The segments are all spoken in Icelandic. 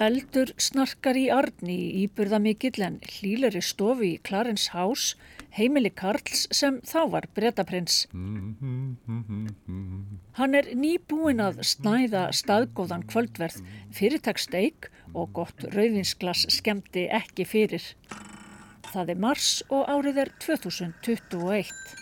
Eldur snarkar í Arni í íburðamikill en hlýleri stofi í Clarence House, heimili Karls sem þá var breytaprins. Hann er nýbúin að snæða staðgóðan kvöldverð, fyrirtagssteik og gott rauðinsglas skemmti ekki fyrir. Það er mars og árið er 2021.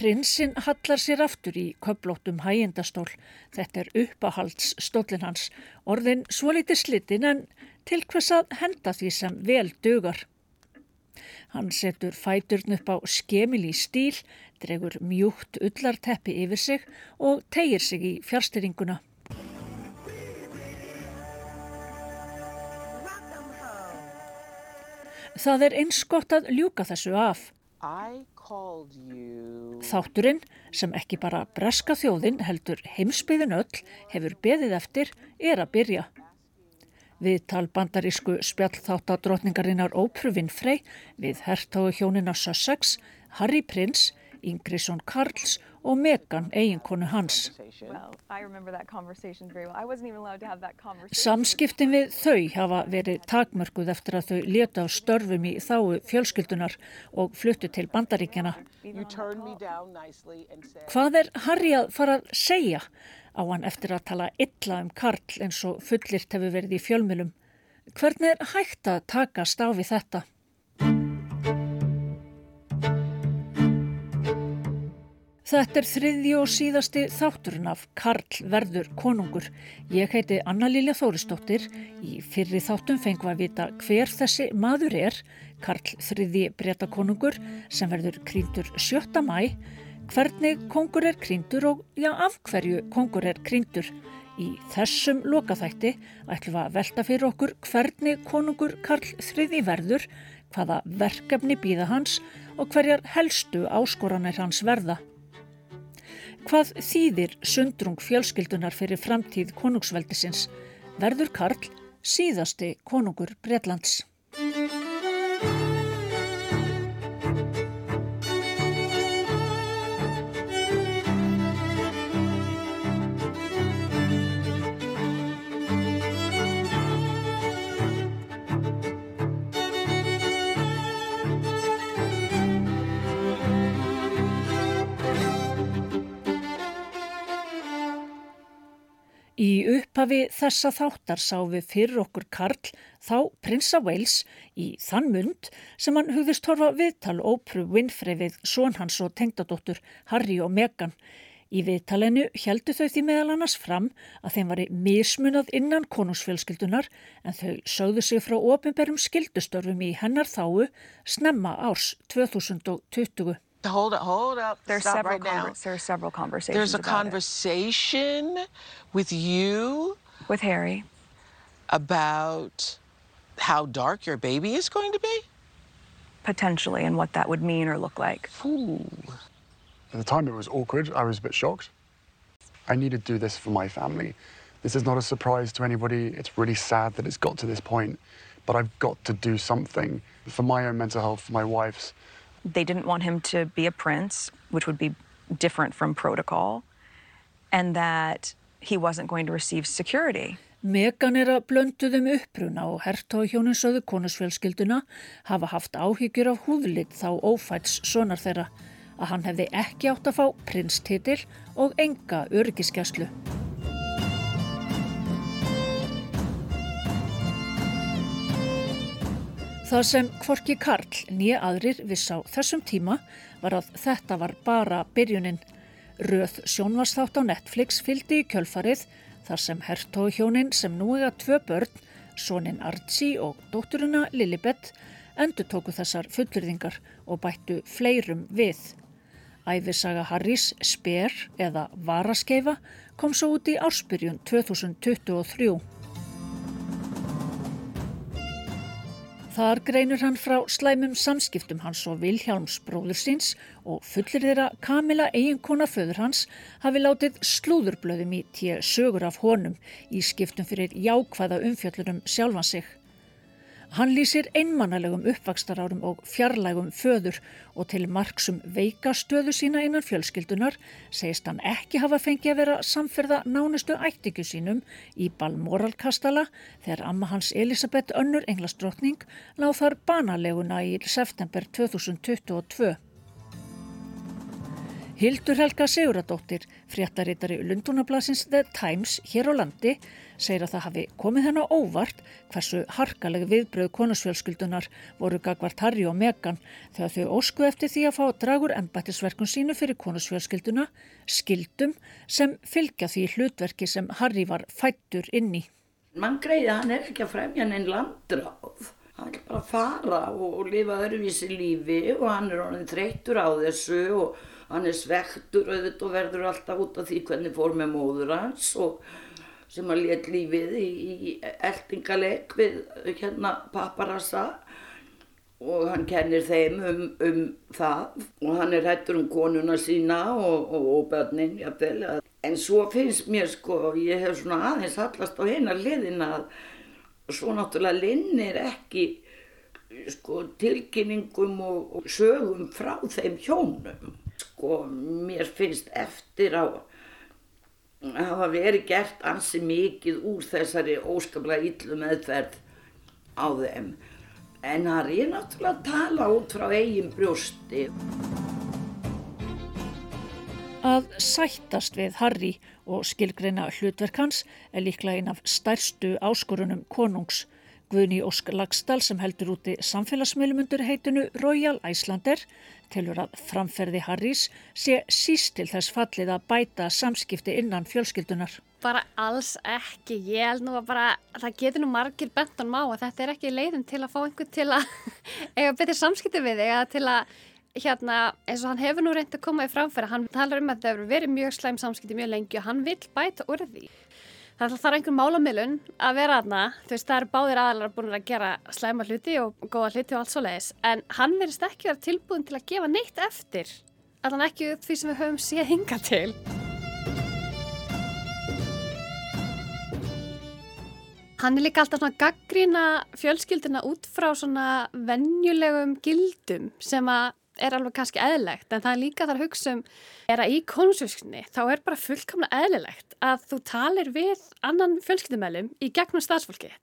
Prinsinn hallar sér aftur í köplóttum hægindastól. Þetta er uppahaldsstóllin hans. Orðin svo litið slitinn en til hvers að henda því sem vel dugar. Hann setur fæturn upp á skemil í stíl, dregur mjúkt ullarteppi yfir sig og tegir sig í fjárstyringuna. Það er eins gott að ljúka þessu af. Þátturinn, sem ekki bara breska þjóðin heldur heimsbyðin öll, hefur beðið eftir, er að byrja. Viðtal bandarísku spjallþáttadrótningarinnar Ópruvin Frey við hertáðu hjónina Sussex, Harry Prince, Ingrisson Karls og Megan, eiginkonu hans. Samskiptin við þau hafa verið takmörguð eftir að þau leta á störfum í þáu fjölskyldunar og fluttu til bandaríkjana. Hvað er Harry að fara að segja á hann eftir að tala illa um Karl eins og fullirt hefur verið í fjölmjölum? Hvernig er hægt að taka stáfi þetta? Þetta er þriðji og síðasti þátturinn af Karl verður konungur. Ég heiti Anna-Lília Þóristóttir. Í fyrri þáttum fengum að vita hver þessi maður er, Karl þriðji breytakonungur sem verður krýndur 7. mæ. Hvernig kongur er krýndur og já, af hverju kongur er krýndur? Í þessum lokaþætti ætlum að velta fyrir okkur hvernig konungur Karl þriðji verður, hvaða verkefni býða hans og hverjar helstu áskoranir hans verða. Hvað þýðir sundrung fjölskyldunar fyrir framtíð konungsveldisins? Verður Karl síðasti konungur Breitlands? Í upphafi þessa þáttar sá við fyrir okkur Karl þá prinsa Wales í þann mund sem hann hugðist horfa viðtal ópru Winfrey við són hans og tengdadóttur Harry og Meghan. Í viðtalenu heldu þau því meðal annars fram að þeim var mismunað innan konungsfjölskyldunar en þau sögðu sig frá ofinberðum skildustörfum í hennar þáu snemma árs 2020. Hold up, hold up. There's Stop several right now. conver- there's several conversations. There's a about it. conversation with you with Harry. about how dark your baby is going to be? Potentially, and what that would mean or look like. Ooh. At the time, it was awkward. I was a bit shocked. I need to do this for my family. This is not a surprise to anybody. It's really sad that it's got to this point, but I've got to do something for my own mental health, for my wife's. They didn't want him to be a prince, which would be different from protocol, and that he wasn't going to receive security. Megan er að blönduðum uppruna og hertóhjónin söðu konusfjölskylduna hafa haft áhyggjur af húðlit þá ófæts sonar þeirra að hann hefði ekki átt að fá prinstitil og enga örgiskeslu. Það sem Kvorki Karl nýja aðrir viss á þessum tíma var að þetta var bara byrjunin. Röð sjónvarsþátt á Netflix fylgdi í kjölfarið þar sem hertóhjónin sem nú eiga tvö börn, sonin Archie og dótturina Lilibet, endur tóku þessar fullurðingar og bættu fleirum við. Æfisaga Harrys Sper eða Varaskeifa kom svo út í áspyrjun 2023. Þar greinur hann frá slæmum samskiptum hans og Vilhjálms bróður síns og fullir þeirra Kamila eiginkona föður hans hafi látið slúðurblöðum í tíu sögur af honum í skiptum fyrir jákvæða umfjöllunum sjálfan sig. Hann lýsir einmannalegum uppvakstarárum og fjarlægum föður og til marksum veika stöðu sína innan fjölskyldunar segist hann ekki hafa fengið að vera samferða nánustu ættingu sínum í Balmoralkastala þegar amma hans Elisabeth Önnur Englasdrottning láð þar banaleguna í september 2022. Hildur Helga Siguradóttir, fréttaritari Lundunablasins The Times hér á landi, segir að það hafi komið henn á óvart hversu harkaleg viðbröð konusfjölskyldunar voru gagvart Harry og Megan þegar þau ósku eftir því að fá dragur embættisverkun sínu fyrir konusfjölskylduna, skildum sem fylgja því hlutverki sem Harry var fættur inn í. Man greiði að hann er ekki að fremja henn landráð. Hann vil bara fara og, lifa öruvísi lífi og hann er honum þreyttur á þessu og hann er svektur auðvitað og verður alltaf út af því hvernig fór með móður hans og sem að let lífið í, í eldingaleg við hérna paparassa og hann kennir þeim um, um það og hann er hættur um konuna sína og, og, og börnin jafnvel. En svo finnst mér sko, ég hef svona aðeins hallast á hennar liðin að svo náttúrulega linnir ekki sko tilkynningum og, og sögum frá þeim hjónum sko mér finnst eftir á að hafa verið gert ansi mikið úr þessari óskaplega yllu meðferð á þeim. En það er náttúrulega að tala út frá eigin brjósti. Að sættast við Harry og skilgreina hlutverk hans er líklega einn af stærstu áskorunum konungs Guðni Ósk Lagstall sem heldur úti samfélagsmiðlumundur heitinu Royal Islander telur að framferði Harrys sé síst til þess fallið að bæta samskipti innan fjölskyldunar. Bara alls ekki. Ég held nú að bara, það getur nú margir bentan má að þetta er ekki leiðin til að fá einhvern til að eiga betur samskipti við eða til að, hérna, eins og hann hefur nú reynd að koma í framfæra. Hann talar um að það hefur verið mjög slæm samskipti mjög lengi og hann vil bæta því. Það þarf einhver málamilun að vera aðna, þú veist það eru báðir aðalara búin að gera slæma hluti og góða hluti og allt svo leiðis en hann verist ekki að vera tilbúin til að gefa neitt eftir, allan ekki því sem við höfum séð hinga til. Hann er líka alltaf svona gaggrína fjölskyldina út frá svona vennjulegum gildum sem að er alveg kannski eðlegt en það er líka þar hugsa um er að í konusfjölskyldinni þá er bara fullkomna eðlilegt að þú talir við annan fjölskyldumælum í gegnum stafsfólkið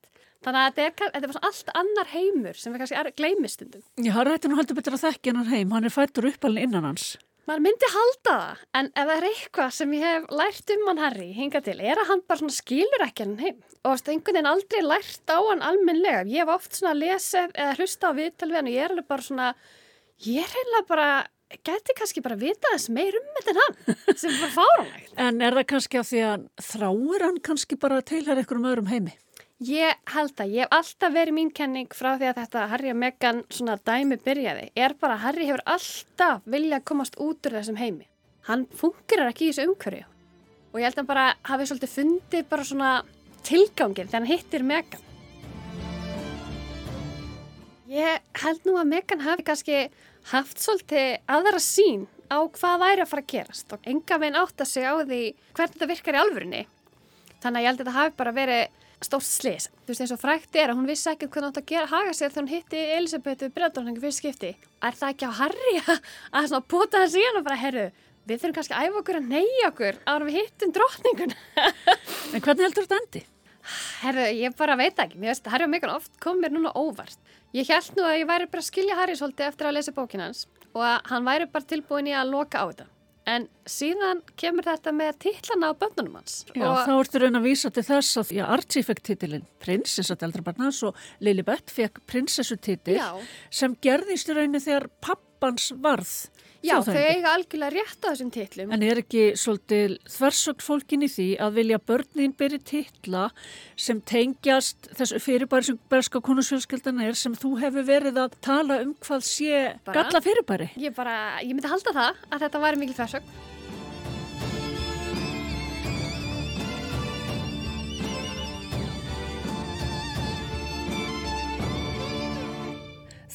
þannig að þetta er, þetta er allt annar heimur sem við kannski gleymistundum Já, hann rætti nú heldur betur að þekka hennar heim. Hann er fættur uppalinn innan hans. Maður myndi halda það, en ef það er eitthvað sem ég hef lært um hann Harry hinga til, er að hann bara svona skilur ekki hann heim. Og einhvern veginn aldrei lært á hann almenlega, ég hef oft svona lesið eða hlusta á viðtal við hann og ég er alveg bara svona ég er heila bara geti kannski bara vita þess meir um þetta en hann, sem bara fáránlegt. En er það kannski af því að þráir hann kannski bara að teilhæra einhverjum öðrum heimi? Ég held að ég hef alltaf verið mín kenning frá því að þetta Harry og Meghan svona dæmi byrjaði, er bara að Harry hefur alltaf viljað komast út úr þessum heimi. Hann fungerar ekki í þessu umhverju og ég held að bara hafið svolítið fundið bara svona tilgangin þegar hann hittir Meghan. Ég held nú að Meghan hafi kannski haft svolítið aðra sín á hvað væri að fara að gerast og enga veginn átt að segja á því hvernig þetta virkar í alvörinni. Þannig að ég held að þetta hafi bara verið stórt slis. Þú veist eins og frækt er að hún vissi ekki hvernig átt að gera haga sér þegar hún hitti Elisabethu Breðdónningu fyrir skipti. Er það ekki á Harry að svona búta það síðan og bara herru, við þurfum kannski að æfa okkur að neyja okkur ára við hittum drotningun. en hvernig heldur þetta endi? Herru, ég bara veit ekki. Mér veist Harry og Meghan oft kom mér núna óvart. Ég held nú að ég væri bara að skilja Harry svolítið eftir að lesa bókinans og að hann væri bara tilbúin í að loka á þetta. En síðan kemur þetta með tillana á bönnunum hans. Já, og þá ertu raun að vísa til þess að já, Archie fekk titilinn prinsessa til eldra barnas og Lilibet fekk prinsessu titil sem gerðist í rauninni þegar pappans varð Já, þau eiga algjörlega rétt á þessum titlum. En er ekki svolítið þversögt fólkin í því að vilja börnin byrja titla sem tengjast þessu fyrirbæri sem berska konusfjölskeldan er sem þú hefur verið að tala um hvað sé bara, galla fyrirbæri? Ég, bara, ég myndi halda það að þetta væri mikil þversögt.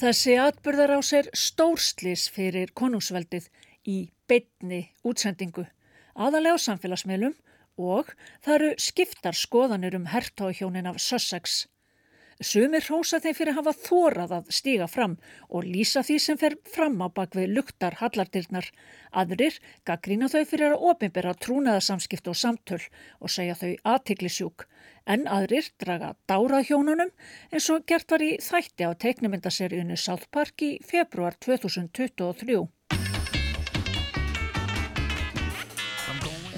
Þessi atbyrðar á sér stórslis fyrir konungsveldið í beitni útsendingu, aðalega á samfélagsmiðlum og það eru skiptar skoðanir um hertáhjónin af Sussex. Sumir rósa þeim fyrir að hafa þórað að stíga fram og lýsa því sem fer fram á bakvið luktar hallardirnar. Aðrir gaggrína þau fyrir að ofinbera trúnaðarsamskipt og samtöl og segja þau aðtiklisjúk. En aðrir draga dárað hjónunum eins og gert var í þætti á teiknumindaseríunni South Park í februar 2023.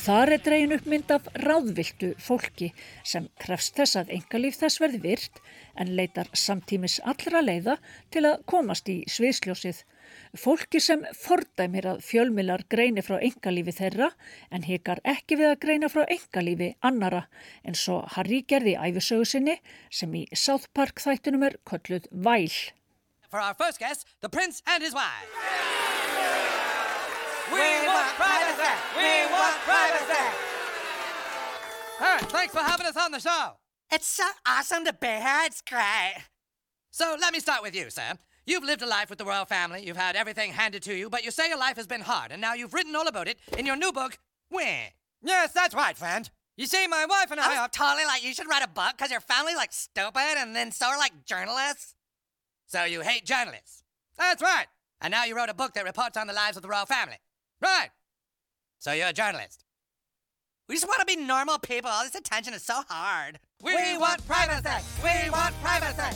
Þar er dregin upp mynd af ráðviltu fólki sem krefst þess að engalíf þess verði virt en leitar samtímis allra leiða til að komast í sviðsljósið. Fólki sem fordæmir að fjölmilar greini frá engalífi þeirra en hekar ekki við að greina frá engalífi annara en svo Harry gerði æfisögu sinni sem í South Park þættunum er kölluð Væl. For our first guest, the prince and his wife. We want privacy! We want privacy! All right, thanks for having us on the show. It's so awesome to be here. It's great. So let me start with you, sir. You've lived a life with the royal family. You've had everything handed to you, but you say your life has been hard, and now you've written all about it in your new book, Where? Yes, that's right, friend. You see, my wife and I, I are totally like, you should write a book because your family's like stupid and then so are like journalists. So you hate journalists. That's right. And now you wrote a book that reports on the lives of the royal family. Right. So you're a journalist. We just want to be normal people. All this attention is so hard. We want privacy! We want privacy!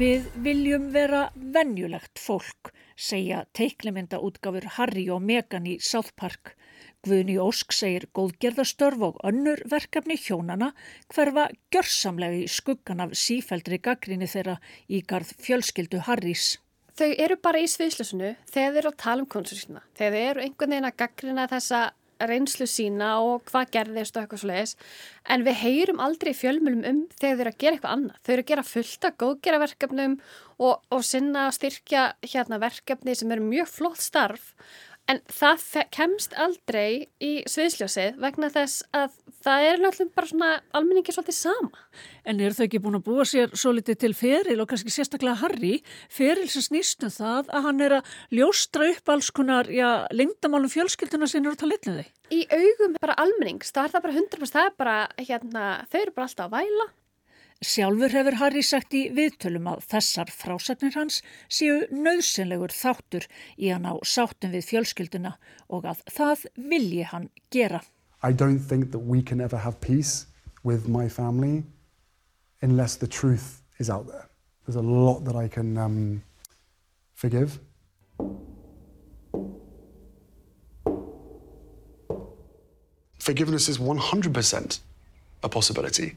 Við viljum vera venjulegt fólk, segja teiklemynda útgáfur Harry og Meghan í South Park. Guðni Ósk segir góðgerðastörf og önnur verkefni hjónana hverfa gjörsamlega í skuggan af sífældri gaggrinni þeirra í garð fjölskyldu Harrys. Þau eru bara í sviðslösunu þegar þeir eru að tala um konsursina. Þegar þeir eru einhvern veginn að gaggrina þessa reynslu sína og hvað gerðist og eitthvað svo leiðis. En við heyrum aldrei fjölmjölum um þegar þeir eru að gera eitthvað annað. Þau eru að gera fullta góðgeraverkefnum og, og sinna að styrkja hérna verkefni sem eru mjög flott starf En það kemst aldrei í sviðsljósið vegna þess að það er náttúrulega bara svona almenningi svolítið sama. En er þau ekki búin að búa sér svo litið til feril og kannski sérstaklega Harry, feril sem snýstum það að hann er að ljóstra upp alls konar, já, lengdamálum fjölskylduna sinna og tala litlu þau? Í augum bara almennings, það er það bara 100%, það er bara, hérna, þau eru bara alltaf að væla Sjálfur hefur Harry sagt í viðtölum að þessar frásagnir hans séu nöðsynlegur þáttur í hann á sáttum við fjölskylduna og að það vilji hann gera. I don't think that we can ever have peace with my family unless the truth is out there. There's a lot that I can um, forgive. Forgiveness is 100% a possibility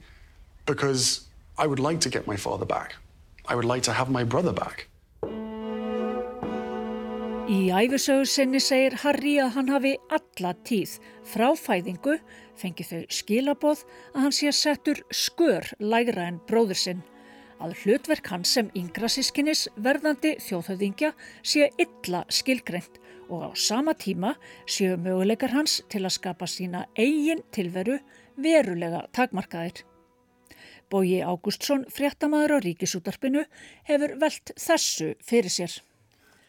because I would like to get my father back. I would like to have my brother back. Í æfisögu sinni segir Harry að hann hafi alla tíð frá fæðingu fengið þau skilaboð að hann sé settur skör lægra en bróður sinn. Að hlutverk hans sem yngra sískinnis verðandi þjóðhauðingja sé illa skilgreint og á sama tíma séu möguleikar hans til að skapa sína eigin tilveru verulega takmarkaðir. Bóji Ágústsson, fréttamaður á Ríkisútarpinu, hefur velt þessu fyrir sér.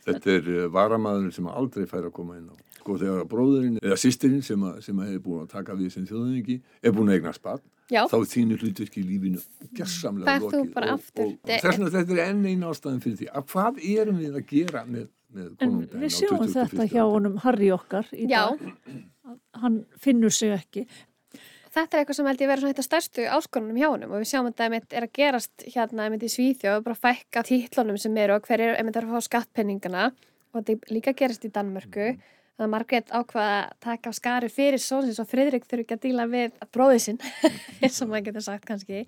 Þetta er eh, varamaður sem aldrei fær að koma inn á. Sko þegar bróðurinn eða sýstirinn sem, sem hefur búin að taka við sem þjóðningi er búin að eigna spatt, þá er þínu hlutverki í lífinu gessamlega lokið. Það er þú bara og, aftur. Og, og þess vegna þetta er enn eina ástæðin fyrir því að hvað erum við að gera með, með konungdæðin á 2021? Við sjáum þetta hjá honum Harry okkar í dag. Hann finnur sig ekki þetta er eitthvað sem held ég verið svona þetta stærstu áskonunum hjá honum og við sjáum að þetta er að gerast hérna í Svíþjóð og bara fækka títlunum sem eru og hver er að fá skattpenningana og þetta líka gerast í Danmörku mm. þannig að Margrét ákvaða að taka skari fyrir sónsins og Fridrik þurfi ekki að díla við bróðið sinn eins og maður getur sagt kannski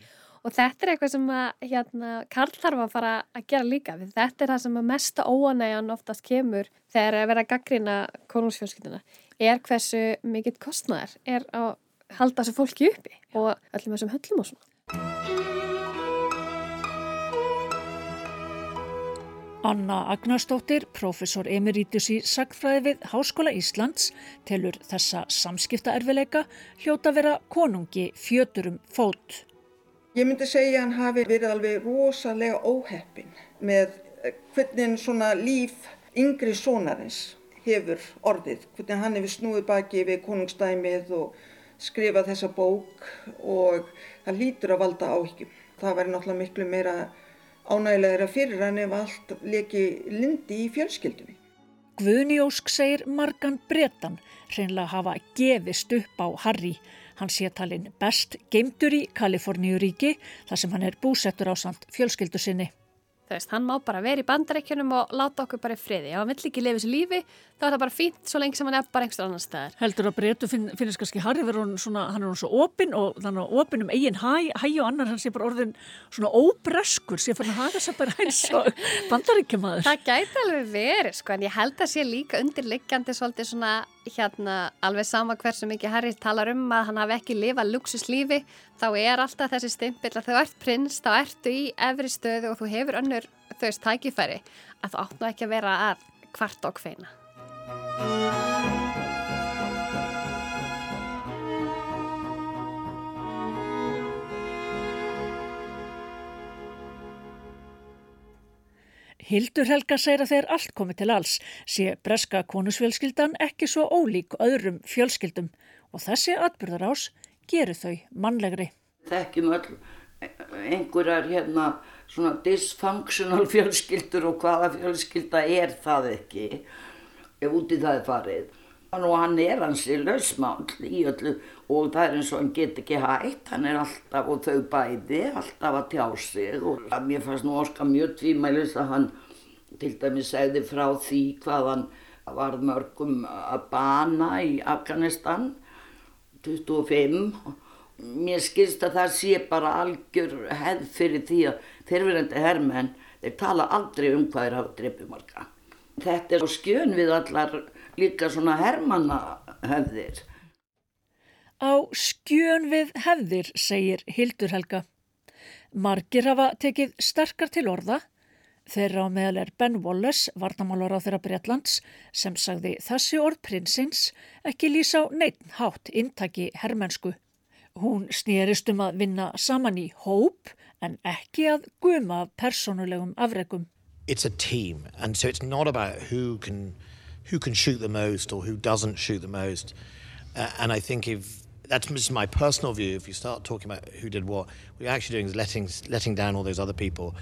og þetta er eitthvað sem að hérna, Karl þarf að fara að gera líka þetta er það sem að mesta óanægjan oftast kemur þegar að vera að gaggrina konungsfjölskylduna er hversu mikill kostnæðar er á halda þessu fólki uppi og öllum þessum höllum og svona. Anna Agnarsdóttir, professor emeritus í Sagfræði við Háskóla Íslands, telur þessa samskiptaerfileika hljóta vera konungi fjöturum fót. Ég myndi segja að hann hafi verið alveg rosalega óheppin með hvernig svona líf yngri sónarins hefur orðið, hvernig hann hefur snúið baki við konungstæmið og skrifa þessa bók og það lítur að valda áhyggjum. Það væri náttúrulega miklu meira ánægilegra fyrir hann ef allt leki lindi í fjölskyldunni. Guðni Ósk segir margan bretan hreinlega hafa gefist upp á Harry. Hann sé talinn best geimtur í Kaliforníuríki þar sem hann er búsettur á samt fjölskyldu sinni. Veist, hann má bara vera í bandarækjunum og láta okkur bara í friði. Ef hann vill ekki lifa þessu lífi, þá er það bara fínt svo lengi sem hann er bara einhverstað annar staðar. Heldur að breytu finn, finnist kannski Harry verður svona, hann er svona opinn og þannig að opinn um eigin hæ, hæ og annar hann sé bara orðin svona óbreskur, sé fann að hafa þess að bara eins og bandarækjumadur. Það gæti alveg verið, sko, en ég held að sé líka undirliggjandi svolítið svona hérna alveg sama hversu mikið Harry talar um að hann hafi ekki lifað luxuslífi þá er alltaf þessi stimpill að þú ert prins, þá ertu í efri stöðu og þú hefur önnur þau veist tækifæri að þú áttu ekki að vera að hvart og hveina. Hildur Helga segir að þeir allt komið til alls, sé breska konusfjölskyldan ekki svo ólík öðrum fjölskyldum og þessi atbyrðarás gerir þau mannlegri. Þekkjum öll einhverjar hérna svona dysfunctional fjölskyldur og hvaða fjölskylda er það ekki ef úti það er farið. Og hann er hansi lausmáll í öllu og það er eins og hann get ekki hægt, hann er alltaf og þau bæði alltaf að tjá sig og mér fannst nú orska mjög tvímælis að hann til dæmis segði frá því hvað hann var mörgum að bana í Afganistan 25 mér skilst að það sé bara algjör hefð fyrir því að þeirverandi herrmenn, þeir tala aldrei um hvað er að drepa marga. Þetta er skjön við allar líka svona herrmanna hefðir. Á skjön við hefðir, segir Hildur Helga. Margir hafa tekið sterkar til orða. Þeirra á meðal er Ben Wallace, varnamálar á þeirra Breitlands, sem sagði þessi orð prinsins ekki lýsa á neitt hátt intaki herrmennsku. Hún snýrist um að vinna saman í hóp en ekki að guma persónulegum afregum. It's a team and so it's not about who can, who can shoot the most or who doesn't shoot the most. Uh, and I think if that's just my personal view, if you start talking about who did what, what you're actually doing is letting, letting down all those other people.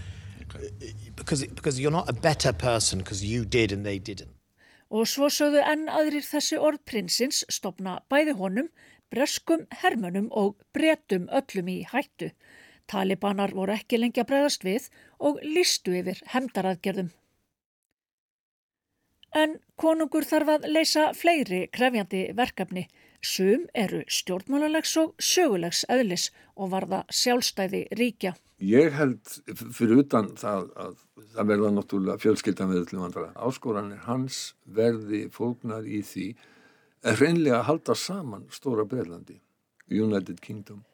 Okay. Because, because you're not a better person because you did and they didn't. Og svo sögðu enn aðrir þessi orð prinsins stopna bæði honum breskum hermönum og bretum öllum í hættu. Talibanar voru ekki lengi að bregðast við og listu yfir hemdaraðgerðum. En konungur þarf að leysa fleiri krefjandi verkefni. Sum eru stjórnmálalegs og sögulegs eðlis og varða sjálfstæði ríkja. Ég held fyrir utan það að það verða náttúrulega fjölskyldan við öllum andra. Áskoranir hans verði fólknar í því reynlega að halda saman Stóra Breilandi, United Kingdom.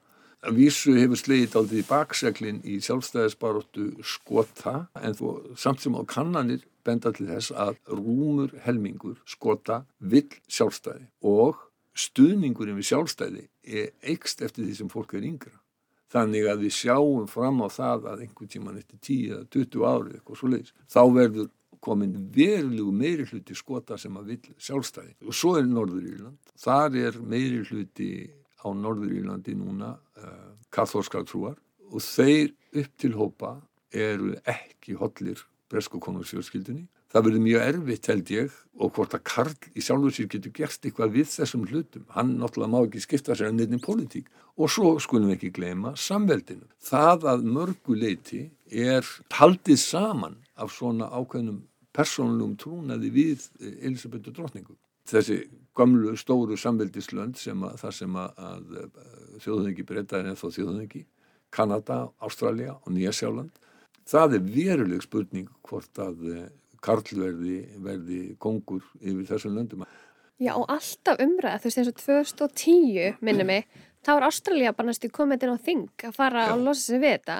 Að vísu hefur slegið aldrei í bakseglinn í sjálfstæðisbaróttu skota en þó samt sem á kannanir benda til þess að rúmur helmingur skota vill sjálfstæði og stuðningurinn við sjálfstæði er eikst eftir því sem fólk er yngra. Þannig að við sjáum fram á það að einhvern tíman eftir 10-20 ári eitthvað svo leiðis. Þá verður komin verulegu meiri hluti skota sem að vil sjálfstæði og svo er Norður Írland þar er meiri hluti á Norður Írlandi núna uh, katholskar trúar og þeir upp til hópa eru ekki hodlir bresku konungsfjölskyldunni það verður mjög erfitt held ég og hvort að Karl í sjálfur sér getur gerst eitthvað við þessum hlutum hann náttúrulega má ekki skipta sér að nefnir politík og svo skulum við ekki gleyma samveldinu það að mörgu leiti er haldið saman af svona ákveðnum persónlum trúnaði við eh, Elisabethu drotningu. Þessi gamlu stóru samveldislönd sem að það sem að, að eh, þjóðhengi breyta er ennþá þjóðhengi, Kanada, Ástralja og Nýjasjáland. Það er veruleg spurning hvort að eh, Karl verði, verði kongur yfir þessum löndum. Já og alltaf umræð, þú veist eins og 2010 minni mig, þá er Ástralja bara næstu komið inn á þing að fara Já. og losa sig við þetta.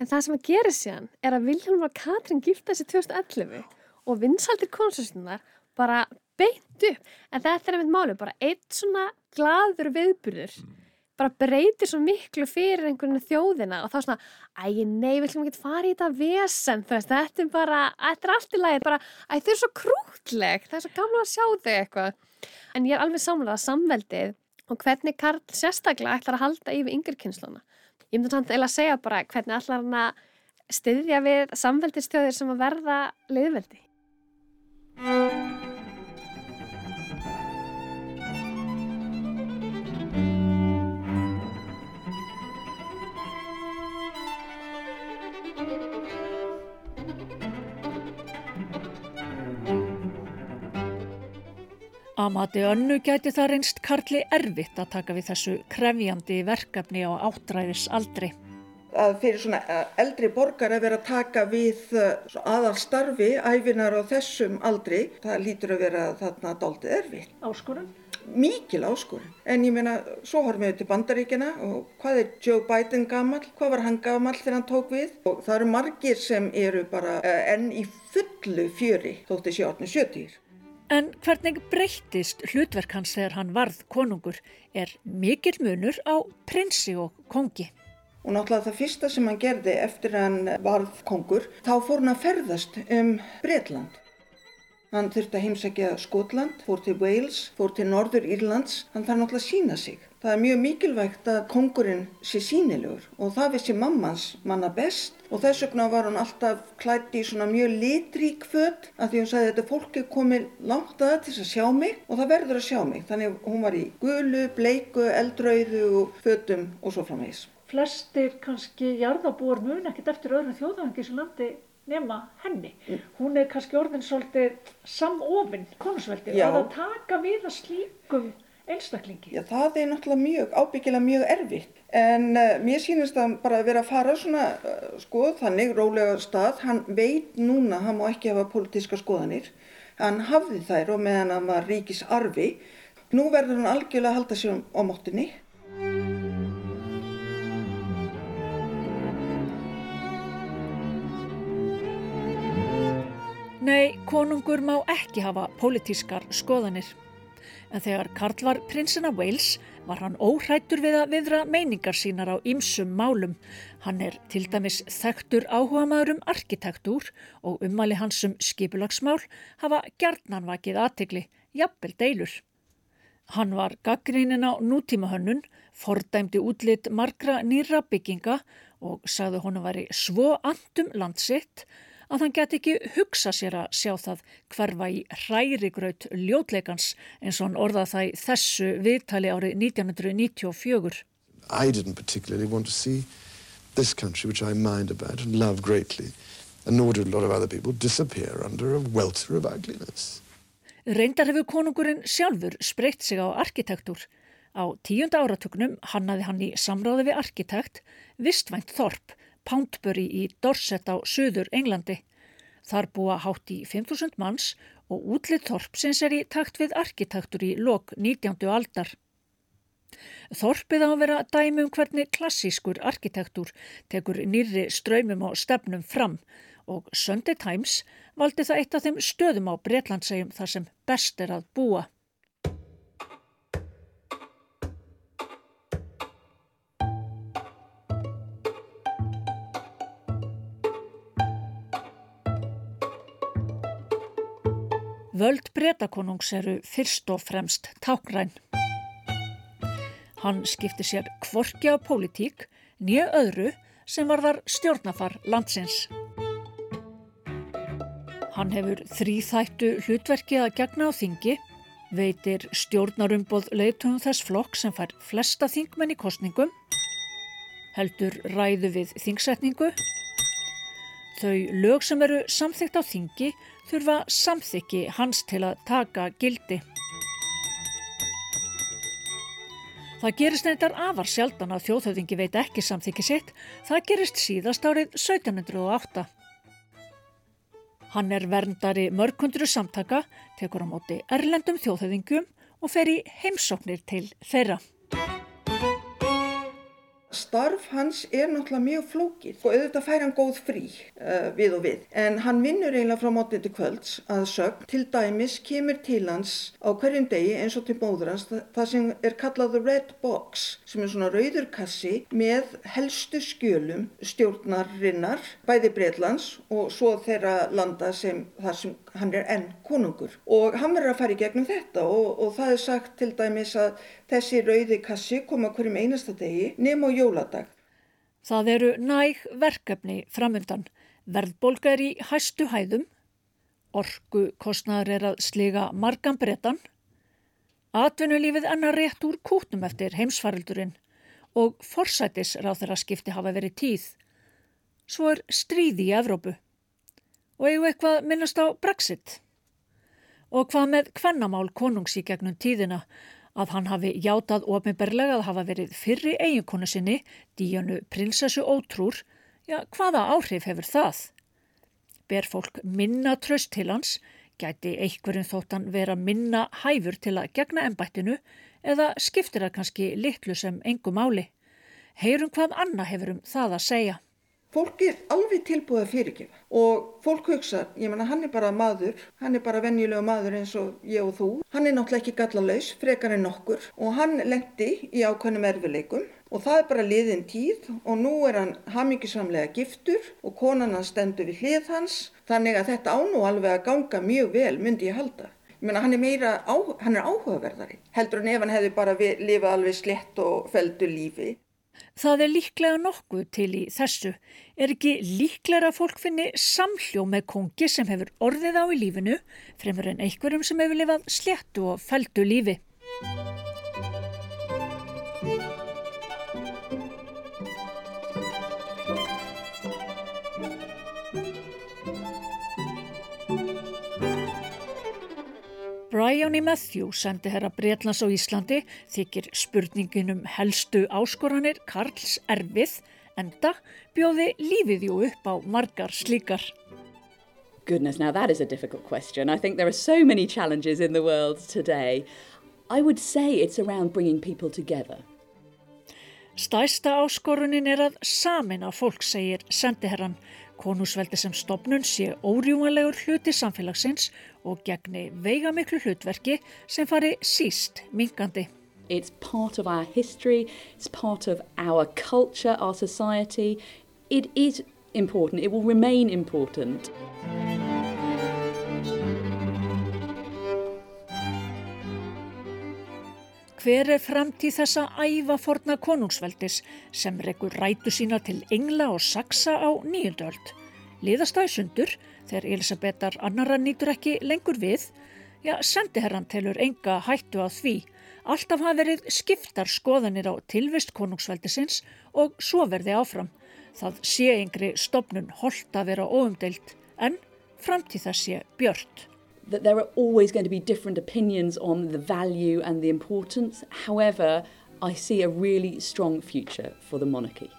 En það sem að gera sér er að Vilhelm og Katrin gifta sig 2011 og vinsaldir konsustinnar bara beint upp en þetta er einmitt máli, bara eitt svona gladur viðbyrður mm. Bara breytir svo miklu fyrir einhvern þjóðina og þá svona, æg, nei, við ætlum ekki að fara í þetta vesen, þú veist, þetta er bara þetta er allt í lagi, bara, æg, þau er svo krútleg það er svo gamla að sjá þau eitthvað. En ég er alveg samlað að samveldið og hvernig Karl sérstaklega ætlar að halda yfir yngirkynnsluna Ég myndi samt eða að segja bara hvernig allar hann að styðja við samveldistjóðir sem að verða liðveldi. Amati önnu gæti það reynst Karli erfitt að taka við þessu krefjandi verkefni á áttræðis aldri. Að fyrir svona eh, eldri borgar að vera að taka við eh, aðal starfi, æfinar á þessum aldri, það lítur að vera þarna daldið erfitt. Áskorun? Mikil áskorun. En ég meina, svo horfum við til bandaríkina og hvað er Joe Biden gammal? Hvað var hann gammal þegar hann tók við? Og það eru margir sem eru bara eh, enn í fullu fjöri þótti 1770. En hvernig breyttist hlutverk hans þegar hann varð konungur er mikill munur á prinsi og kongi. Og náttúrulega það fyrsta sem hann gerði eftir hann varð kongur, þá fór hann að ferðast um Breitland. Hann þurfti að heimsækja Skotland, fór til Wales, fór til Norður Írlands, hann þarf náttúrulega að sína sig. Það er mjög mikilvægt að kongurinn sé sínilegur og það vissi mammans manna best og þess vegna var hún alltaf klætt í svona mjög litrík född að því hún sagði þetta fólki komið langt að til að sjá mig og það verður að sjá mig. Þannig hún var í gulu, bleiku, eldrauðu föddum og svo framvegis. Flestir kannski jarðabúar mun ekkert eftir öðrum þjóðhangi sem landi nema henni. Hún er kannski orðin svolítið samofinn konusveldi og að taka við að slíkum einstaklingi? Já, það er náttúrulega mjög, ábyggilega mjög erfitt. En uh, mér sýnist það bara að vera að fara svona, uh, sko, þannig, rólega stað. Hann veit núna, hann má ekki hafa politíska skoðanir. Hann hafði þær og meðan hann var ríkis arfi. Nú verður hann algjörlega að halda sér á móttinni. Nei, konungur má ekki hafa politískar skoðanir en þegar Karl var prinsinn af Wales var hann óhrættur við að viðra meiningar sínar á ymsum málum. Hann er til dæmis þekktur áhuga maður um arkitektúr og ummali hans um skipulagsmál hafa gjarnanvakið aðtegli, jafnvel deilur. Hann var gaggrínin á nútímahönnun, fordæmdi útlitt margra nýra bygginga og sagði honum væri svo andum landsitt að hann geti ekki hugsa sér að sjá það hverfa í hrærigraut ljótleikans eins og hann orðað það í þessu viðtali árið 1994. I didn't particularly want to see this country which I mind about and love greatly and nor did a lot of other people disappear under a welter of ugliness. Reyndar hefur konungurinn sjálfur spreytt sig á arkitektúr. Á tíunda áratögnum hannaði hann í samráði við arkitekt Vistvænt Þorp Poundbury í Dorset á söður Englandi. Þar búa hátt í 5.000 manns og útlið Þorpsins er í takt við arkitektur í lok 19. aldar. Þorpið á að vera dæmi um hvernig klassískur arkitektur tekur nýri ströymum og stefnum fram og Sunday Times valdi það eitt af þeim stöðum á Breitlandsegjum þar sem best er að búa. Völd breytakonungs eru fyrst og fremst tákræn. Hann skipti sér kvorki á pólitík nýja öðru sem var þar stjórnafar landsins. Hann hefur þrýþættu hlutverki að gegna á þingi, veitir stjórnarumboð leiðtöfum þess flokk sem fær flesta þingmenn í kostningum, heldur ræðu við þingsetningu, þau lög sem eru samþygt á þingi þurfa samþykki hans til að taka gildi. Það gerist neitt afar sjaldan að þjóðhauðingi veit ekki samþykki sitt. Það gerist síðast árið 1708. Hann er verndari mörgundru samtaka, tekur á móti erlendum þjóðhauðingum og fer í heimsóknir til þeirra. Starf hans er náttúrulega mjög flókið og auðvitað fær hann góð frí uh, við og við. En hann vinnur eiginlega frá mótið til kvölds að sögn. Til dæmis kemur til hans á hverjum degi eins og til móður hans það sem er kallað The Red Box sem er svona rauðurkassi með helstu skjölum stjórnarinnar bæði Breitlands og svo þeirra landa sem þar sem hann er enn konungur. Og hann verður að fara í gegnum þetta og, og það er sagt til dæmis að þessi rauði kassi koma hverjum einasta degi nefn og jóladag. Það eru næg verkefni framundan. Verðbólga er í hæstu hæðum. Orgu kostnaður er að sliga margan brettan. Atvinnulífið enna rétt úr kútnum eftir heimsfaraldurinn og forsætis ráð þeirra skipti hafa verið tíð. Svo er stríði í Evrópu. Og eigum eitthvað minnast á Brexit. Og hvað með kvennamál konungs í gegnum tíðina að hann hafi játað ofinberlega að hafa verið fyrri eiginkonu sinni, díjanu prinsessu ótrúr, já hvaða áhrif hefur það? Ber fólk minna tröst til hans, gæti einhverjum þóttan vera minna hæfur til að gegna ennbættinu eða skiptir það kannski litlu sem engum máli. Heyrum hvað Anna hefur um það að segja. Fólk er alveg tilbúið að fyrirgefa og fólk hugsa, ég menna hann er bara maður, hann er bara venjulega maður eins og ég og þú. Hann er náttúrulega ekki gallalaus, frekar en nokkur og hann lendi í ákveðnum erfileikum og það er bara liðin tíð og nú er hann hamingisamlega giftur og konan hann stendur við hlið hans þannig að þetta ánú alveg að ganga mjög vel myndi ég halda. Ég menna hann er meira, á, hann er áhugaverðari heldur en ef hann hefði bara lifað alveg slett og feldu lífi. Það er líklega nokkuð til í þessu. Er ekki líklega að fólk finni samhljó með kongi sem hefur orðið á í lífinu fremur en einhverjum sem hefur lifað sléttu og feldu lífi? Brian E. Matthew sendi herra Breitlands á Íslandi þykir spurningin um helstu áskoranir Karls erfið enda bjóði lífið jú upp á margar slíkar. Goodness, now that is a difficult question. I think there are so many challenges in the world today. I would say it's around bringing people together. Stæsta áskorunin er að samina fólk, segir sendiherran. Konúsveldi sem stopnun sé órjúanlegur hluti samfélagsins og gegni veigamiklu hlutverki sem fari síst mingandi. It's part of our history, it's part of our culture, our society. It is important, it will remain important. Hver er framtíð þessa ævaforna konungsveldis sem rekur rætu sína til engla og saksa á nýjöndöld? Liðastæði sundur þegar Elisabetar annara nýtur ekki lengur við, já, sendiherran telur enga hættu á því. Alltaf hafa verið skiptar skoðanir á tilvist konungsveldisins og svo verði áfram. Það sé yngri stopnun holdt að vera óumdeilt en framtíð það sé björnt. That there are always going to be different opinions on the value and the importance. However, I see a really strong future for the monarchy.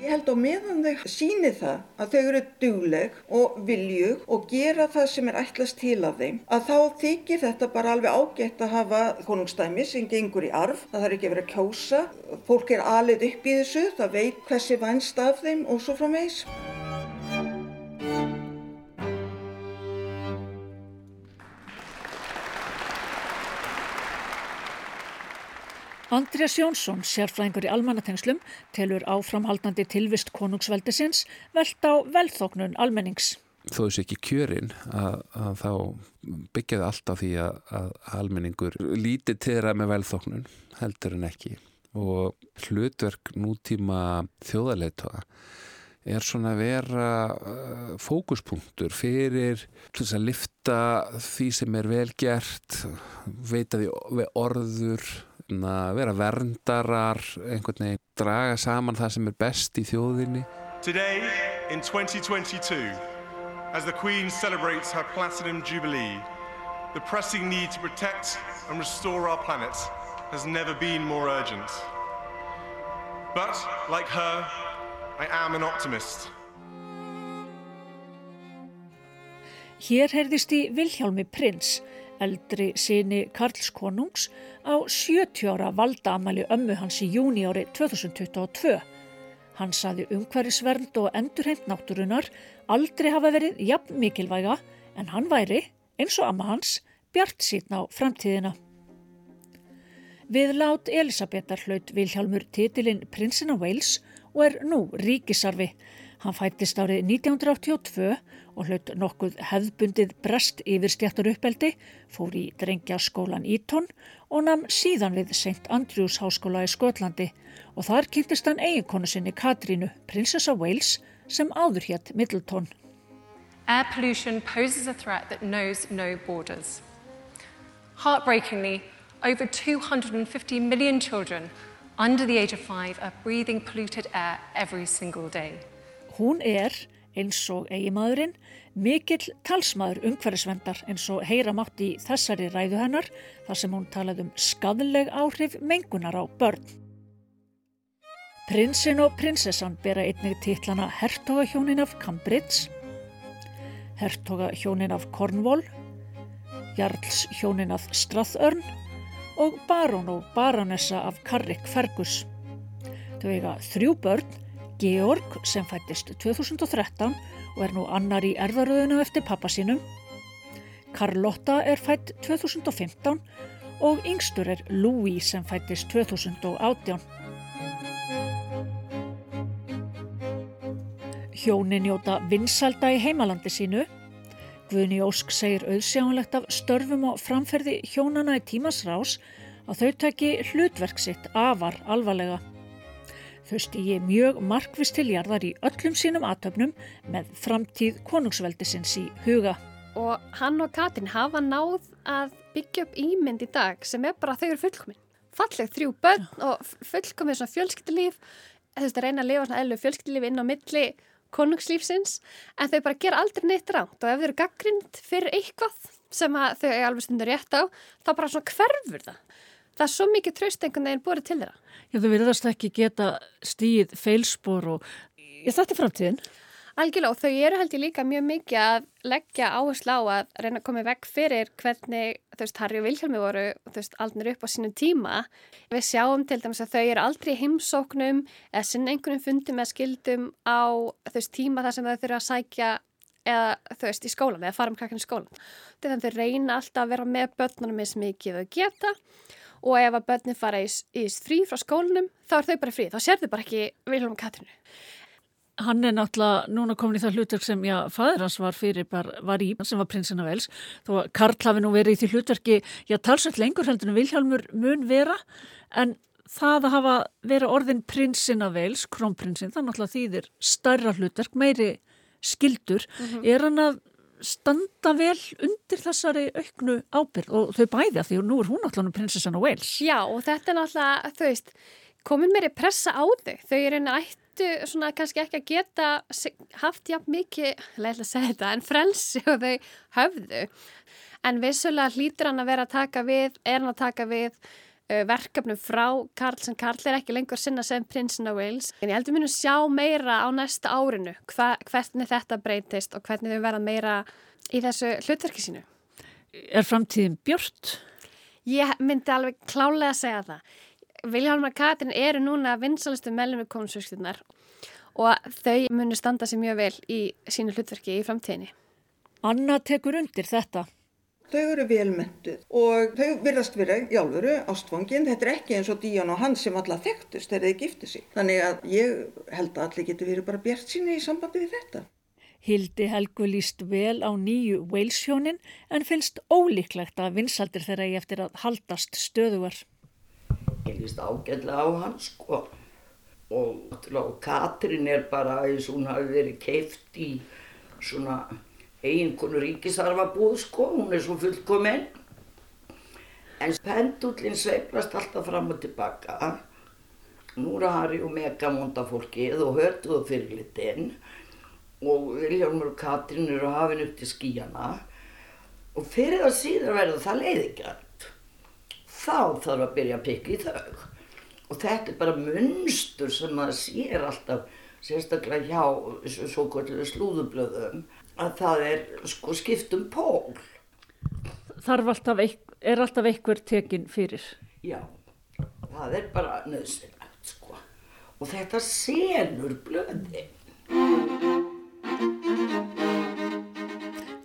Ég held á meðan þau síni það að þau eru dugleg og viljug og gera það sem er ætlast til af þeim að þá þykir þetta bara alveg ágætt að hafa konungstæmi sem gengur í arf. Það þarf ekki að vera kjósa. Fólk er alið upp í þessu, það veit hversi vænst af þeim og svo frá meðs. Andrés Jónsson, sérfræðingur í almannatengslum, telur áframhaldandi tilvist konungsveldisins veld á velþóknun almennings. Þó þessu ekki kjörin að, að þá byggjaði alltaf því að, að almenningur lítið til þeirra með velþóknun heldur en ekki og hlutverk nútíma þjóðarleitoga er svona að vera uh, fókuspunktur fyrir að lifta því sem er velgert, veita því orður að vera verndarar, einhvern veginn draga saman það sem er best í þjóðinni. Today in 2022 as the Queen celebrates her Platinum Jubilee the pressing need to protect and restore our planet has never been more urgent. But like her, I am an optimist. Hér heyrðist í Vilhjálmi Prins eldri síni Karls Konungs á 70 ára valdaamæli ömmu hans í júni ári 2022. Hann saði umhverfisvernd og endurheimt náttúrunar aldrei hafa verið jafn mikilvæga en hann væri, eins og amma hans, bjart síðan á framtíðina. Við lát Elisabetar hlaut Vilhjálmur titilinn Prinsina Wales og er nú ríkisarfi. Hann fættist árið 1982 og hlaut nokkuð hefðbundið brest yfir stjættar uppeldi, fór í drengjaskólan Ítón og namn síðan við St. Andrews háskóla í Skotlandi og þar kynntist hann eiginkonu sinni Katrínu, prinsessa Wales, sem áður hétt Middleton. Air pollution poses a threat that knows no borders. Heartbreakingly, over 250 million children under the age of five are breathing polluted air every single day. Hún er, eins og eigimadurinn, mikill talsmaður umhverfisvendar eins og heyra mátt í þessari ræðu hennar þar sem hún talaði um skadleg áhrif mengunar á börn. Prinsinn og prinsessan bera einnig titlana Hertogahjónin af Cambridge, Hertogahjónin af Cornwall, Jarlshjónin af Strathörn og barón og baronessa af Carrick Fergus. Þau eiga þrjú börn, Georg sem fættist 2013 og er nú annar í erðaröðuna eftir pappa sínum. Carlotta er fætt 2015 og yngstur er Louis sem fættist 2018. Hjónin njóta vinsalda í heimalandi sínu Guðni Ósk segir auðsjánlegt af störfum og framferði hjónana í tímasrás að þau taki hlutverk sitt afar alvarlega. Þau stýji mjög markvist til jarðar í öllum sínum aðtöfnum með framtíð konungsveldisins í huga. Og hann og Katrin hafa náð að byggja upp ímynd í dag sem er bara þau eru fullkominn. Falleg þrjú börn og fullkominn svona fjölskyttilíf, þú veist að reyna að lifa svona ellu fjölskyttilíf inn á milli konungslífsins en þau bara gera aldrei neitt ránt og ef þau eru gaggrind fyrir eitthvað sem þau er alveg stundur rétt á þá bara svona hverfur það. Það er svo mikið tröst einhvern veginn búið til þeirra. Já, þau verðast ekki geta stíð feilspor og ég þetta er framtíðin. Algjörlega og þau eru held ég líka mjög mikið að leggja áherslu á að reyna að koma vekk fyrir hvernig þú veist Harry og Vilhelmi voru þú veist aldnir upp á sínum tíma. Við sjáum til dæmis að þau eru aldrei heimsóknum eða sinna einhvern fundum eða skildum á þú veist tíma þar sem þau þurfa að sækja eða þú veist í skólan eða fara um krakkan í skólan. Þannig að þau reyna alltaf að vera með börnunum eins mikið þau geta og ef að börnin fara í, í frí frá skólanum þá er þau bara frí. Þá sér þau bara ekki Vilhelm Katrinu hann er náttúrulega núna komin í það hlutverk sem já, fæður hans var fyrir bara, var í, sem var prinsina vels þó að Karl hafi nú verið í því hlutverki já, talsveit lengur heldur en Vilhjálmur mun vera, en það að hafa verið orðin prinsina vels krónprinsinn, það náttúrulega þýðir starra hlutverk, meiri skildur mm -hmm. er hann að standa vel undir þessari auknu ábyrg og þau bæði að því og nú er hún náttúrulega prinsessan á Wales. Já og þetta er náttúrulega, þú veist komin meiri pressa á þau, þau er einu ætt ættu svona kannski ekki að geta haft jafn mikið, leila að segja þetta, en frelsi og þau höfðu. En vissulega hlýtur hann að vera að taka við, er hann að taka við verkefnum frá Karl sem Karl er ekki lengur sinna sem prinsinn á Wales. En ég heldur mér að sjá meira á næsta árinu hva, hvernig þetta breytist og hvernig þau verða meira í þessu hlutverki sínu. Er framtíðin björnt? Ég myndi alveg klálega að segja það. Viljálmar Katrin eru núna vinsalistu mellum við konungsfjölskyldunar og þau munu standa sér mjög vel í sínu hlutverki í framtíðinni. Anna tekur undir þetta. Þau eru velmynduð og þau virðast vera í álveru ástfangin. Þetta er ekki eins og Díán og hans sem alla þekktust þegar þau giftu sig. Þannig að ég held að allir getur verið bara bjart síni í sambandi við þetta. Hildi Helgu líst vel á nýju Walesjónin en finnst ólíklegt að vinsaldir þeirra í eftir að haldast stöðuar ég líst ágætlega á hann sko og Katrin er bara eins og hún hafi verið keift í svona eiginkonu ríkisarfabúð sko, hún er svo fullkominn en pendullin sveiplast alltaf fram og tilbaka. Nú er Harry og Mega monda fólkið og hörtuðu fyrirlitinn. Og Viljámur og Katrin eru hafinn upp til skíjana og fyrir það síðan verður það leiðingar þá þarf að byrja að pikka í þau. Og þetta er bara munstur sem maður sér alltaf, sérstaklega hjá svo kvöldu slúðublöðum, að það er sko skiptum pól. Þarf alltaf, er alltaf einhver tekin fyrir? Já, það er bara nöðsynlegt sko. Og þetta senur blöðin.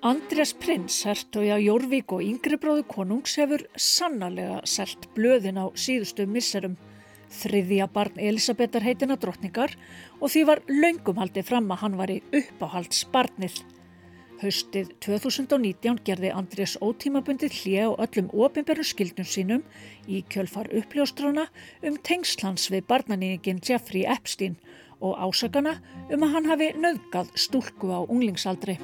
Andrés Prins, hertogi á Jórvík og yngri bróðu konungs hefur sannarlega selt blöðin á síðustu misserum. þriðja barn Elisabetar heitina drottningar og því var laungum haldið fram að hann var í uppáhaldsbarnið. Haustið 2019 gerði Andrés ótímabundið hlje á öllum ofinberu skildnum sínum í kjölfar uppljóstrana um tengslans við barnanýningin Jeffrey Epstein og ásakana um að hann hafi nöðgað stúlku á unglingsaldri.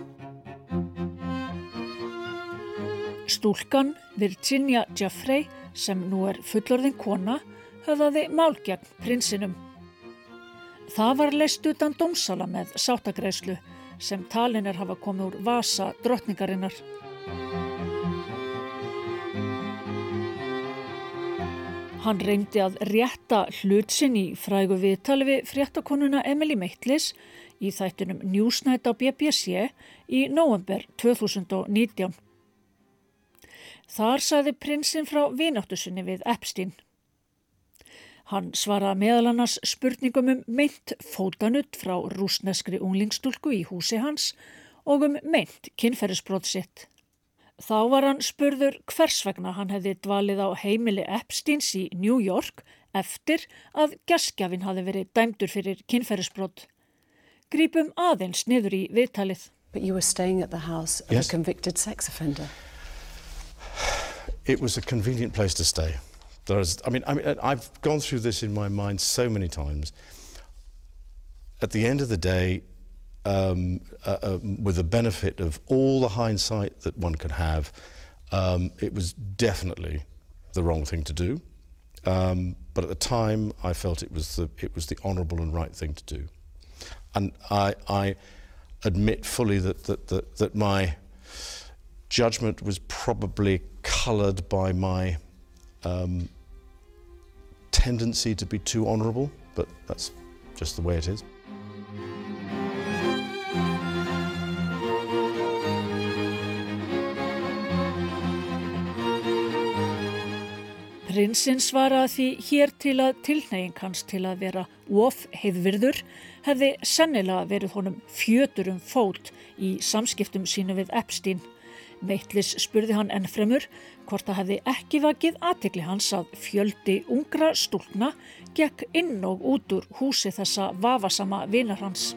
Stúlkan Virginia Jeffrey sem nú er fullorðin kona höfðaði mál gegn prinsinum. Það var leist utan dómsala með sátagreislu sem talin er hafa komið úr vasa drottningarinnar. Hann reyndi að rétta hlutsinn í frægu viðtali við fréttakonuna Emily Meitlis í þættunum Newsnight á BBC í november 2019. Þar saði prinsinn frá vináttusinni við Epstein. Hann svaraði meðal annars spurningum um meint fótanutt frá rúsneskri unglingstúlku í húsi hans og um meint kynferðisbrót sitt. Þá var hann spurður hvers vegna hann hefði dvalið á heimili Epsteins í New York eftir að geskjafinn hafi verið dæmdur fyrir kynferðisbrót. Grípum aðeins niður í viðtalið. But you were staying at the house of yes. a convicted sex offender. It There's, I mean, I mean, I've gone through this in my mind so many times. At the end of the day, um, uh, uh, with the benefit of all the hindsight that one could have, um, it was definitely the wrong thing to do. Um, but at the time, I felt it was the it was the honourable and right thing to do, and I, I admit fully that that that, that my judgment was probably coloured by my um, tendency to be too honourable, but that's just the way it is. Prinsinn svaraði því hér til að tilneying hans til að vera of heiðvirður hefði sennilega verið honum fjötur um fót í samskiptum sínu við Epstein Meitlis spurði hann ennfremur hvort það hefði ekki vakið aðtikli hans að fjöldi ungra stúlna gekk inn og út úr húsi þessa vafasama vinar hans.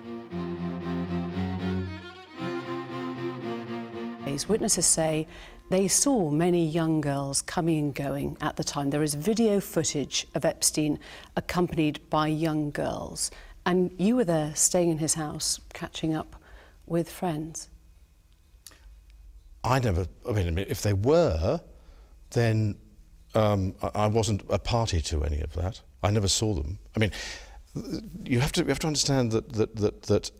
Witnesses say they saw many young girls coming and going at the time. There is video footage of Epstein accompanied by young girls. And you were there staying in his house, catching up with friends. I never, I mean, if they were, then um, I wasn't a party to any of that. I never saw them. I mean, you have to, you have to understand that, that, that, that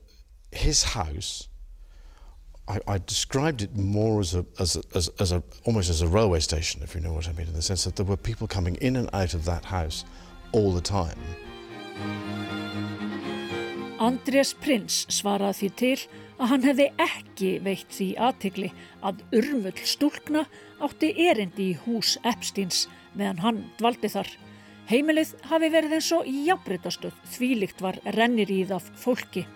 his house, I, I described it more as a, as, a, as, as a, almost as a railway station, if you know what I mean, in the sense that there were people coming in and out of that house all the time. Andrés Prins svaraði því til að hann hefði ekki veitt því aðtikli að urmull stúlkna átti erindi í hús Epsteins meðan hann dvaldi þar. Heimilið hafi verið eins og jábreytastöð þvílikt var rennir í það fólki.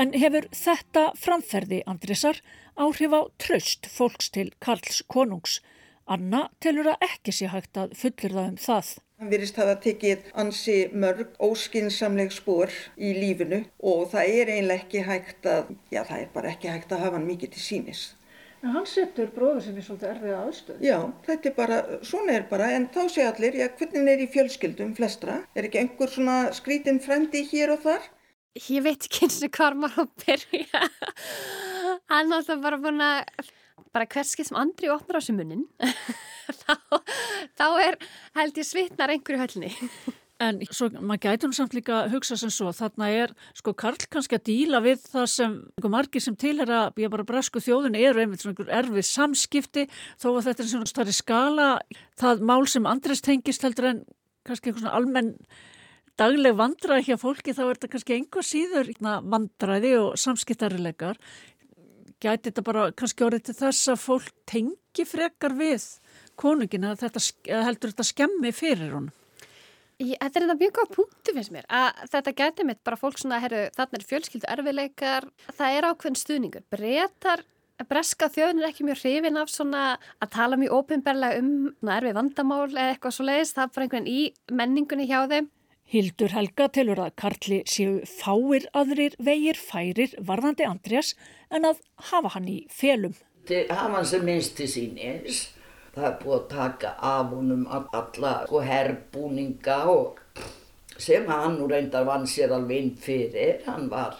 En hefur þetta framferði Andrisar áhrif á traust fólks til Karls konungs? Anna telur að ekki sé hægt að fullir það um það. Hann virðist hafa tekið ansi mörg óskinsamleg spór í lífinu og það er einlega ekki hægt að, já það er bara ekki hægt að hafa hann mikið til sínis. En hann setur bróður sem er svolítið erfið aðstöð. Já, þetta er bara, svona er bara, en þá sé allir, já hvernig er í fjölskyldum flestra? Er ekki einhver svona skrítin frendi hér og þar? Ég veit ekki eins og hvað maður að byrja. Hann er alltaf bara búin að bara hverskið sem andri opnar á þessu munnin þá, þá er held ég svitnar einhverju höllni En svo maður gæti hún samt líka að hugsa sem svo þarna er sko Karl kannski að díla við það sem margir sem tilhera ég bara bresku þjóðin eru einmitt svona einhver erfið samskipti þó að þetta er svona starri skala. Það mál sem Andres tengist heldur en kannski einhvern svona almenn dagleg vandraði hjá fólki þá er þetta kannski einhver síður vandraði og samskiptarilegar gæti þetta bara kannski orðið til þess að fólk tengi frekar við konungin að þetta heldur þetta skemmi fyrir hún? Ég, þetta er þetta mjög góð punktu finnst mér að þetta gæti mitt bara fólk svona, herru, þarna er fjölskyldu erfileikar, það er ákveðin stuðningur. Bretar breska þjóðin er ekki mjög hrifin af svona að tala mjög ópimberlega um nærfi vandamál eða eitthvað svo leiðist, það er bara einhvern í menningunni hjá þeim. Hildur Helga telur að Karli séu fáir aðrir vegir færir varðandi Andrés en að hafa hann í felum. Til hafa hann sem minnst til sín eins það er búið að taka af honum alla sko, herbúninga og sem hann nú reyndar vann sér alveg inn fyrir. Hann var,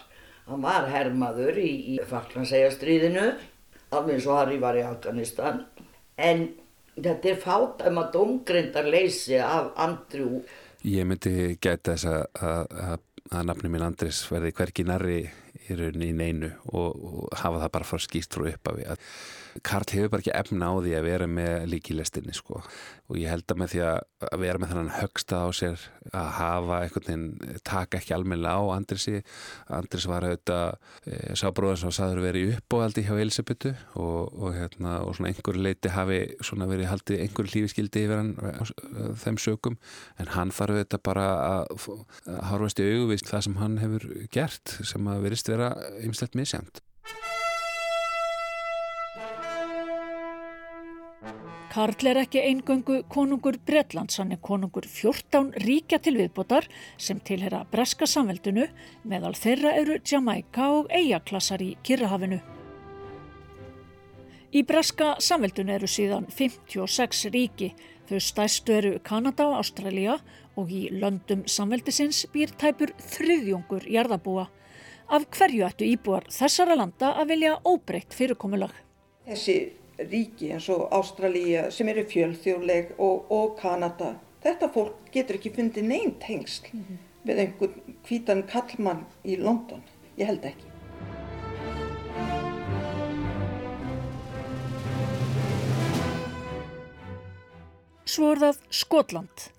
hann var hermaður í, í Falklandsegastriðinu, alveg eins og Harry var í Afganistan. En þetta er fátæma domgrindar leysi af Andrew. Ég myndi geta þess að, að, að, að nafni mín Andris verði hverki narri í rauninni í neinu og, og hafa það bara fara skýst frá uppafi. Karl hefur bara ekki efna á því að vera með líkilestinni sko. Og ég held að með því að vera með þannan högsta á sér að hafa veginn taka ekki almenna á. Andrisi Andris var auðvitað e, sábróðan sem saður verið uppóhaldi hjá Elisabethu og, og, hérna, og svona einhverju leiti hafi svona verið haldið einhverju lífiskildi yfir hann þeim sögum en hann þarf auðvitað bara að, harfast í auguvist það sem hann hefur gert sem að verist vera ymslegt misjæmt Karl er ekki eingöngu konungur Bretlands, hann er konungur 14 ríkja til viðbótar sem tilhera breska samveldinu, meðal þeirra eru Jamaica og Eyjaklassar í Kirrahafinu. Í breska samveldinu eru síðan 56 ríki, þau stæstu eru Kanada og Ástralja og í löndum samveldisins býr tæpur þriðjungur jarðabúa. Af hverju ættu íbúar þessara landa að vilja óbreytt fyrirkomulag? Þessi ríki eins og Ástralíja sem eru fjölþjóðleg og, og Kanada. Þetta fólk getur ekki fundið neyn tengsl mm -hmm. við einhvern hvítan kallmann í London. Ég held ekki. Svo er það Skotland.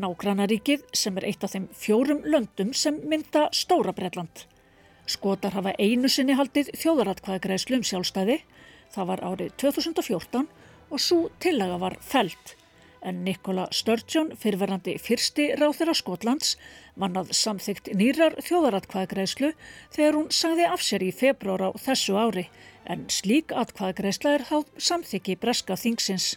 Nágrannaríkið sem er eitt af þeim fjórum löndum sem mynda Stóra Breitland. Skotar hafa einu sinni haldið þjóðaratkvæðagreðslu um sjálfstæði Það var árið 2014 og svo tillaga var felt. En Nikola Sturgeon, fyrverandi fyrsti ráþur á Skotlands, vannað samþygt nýrar þjóðaratkvæðagreislu þegar hún sagði af sér í februar á þessu ári. En slík atkvæðagreisla er háð samþyggi breska þingsins.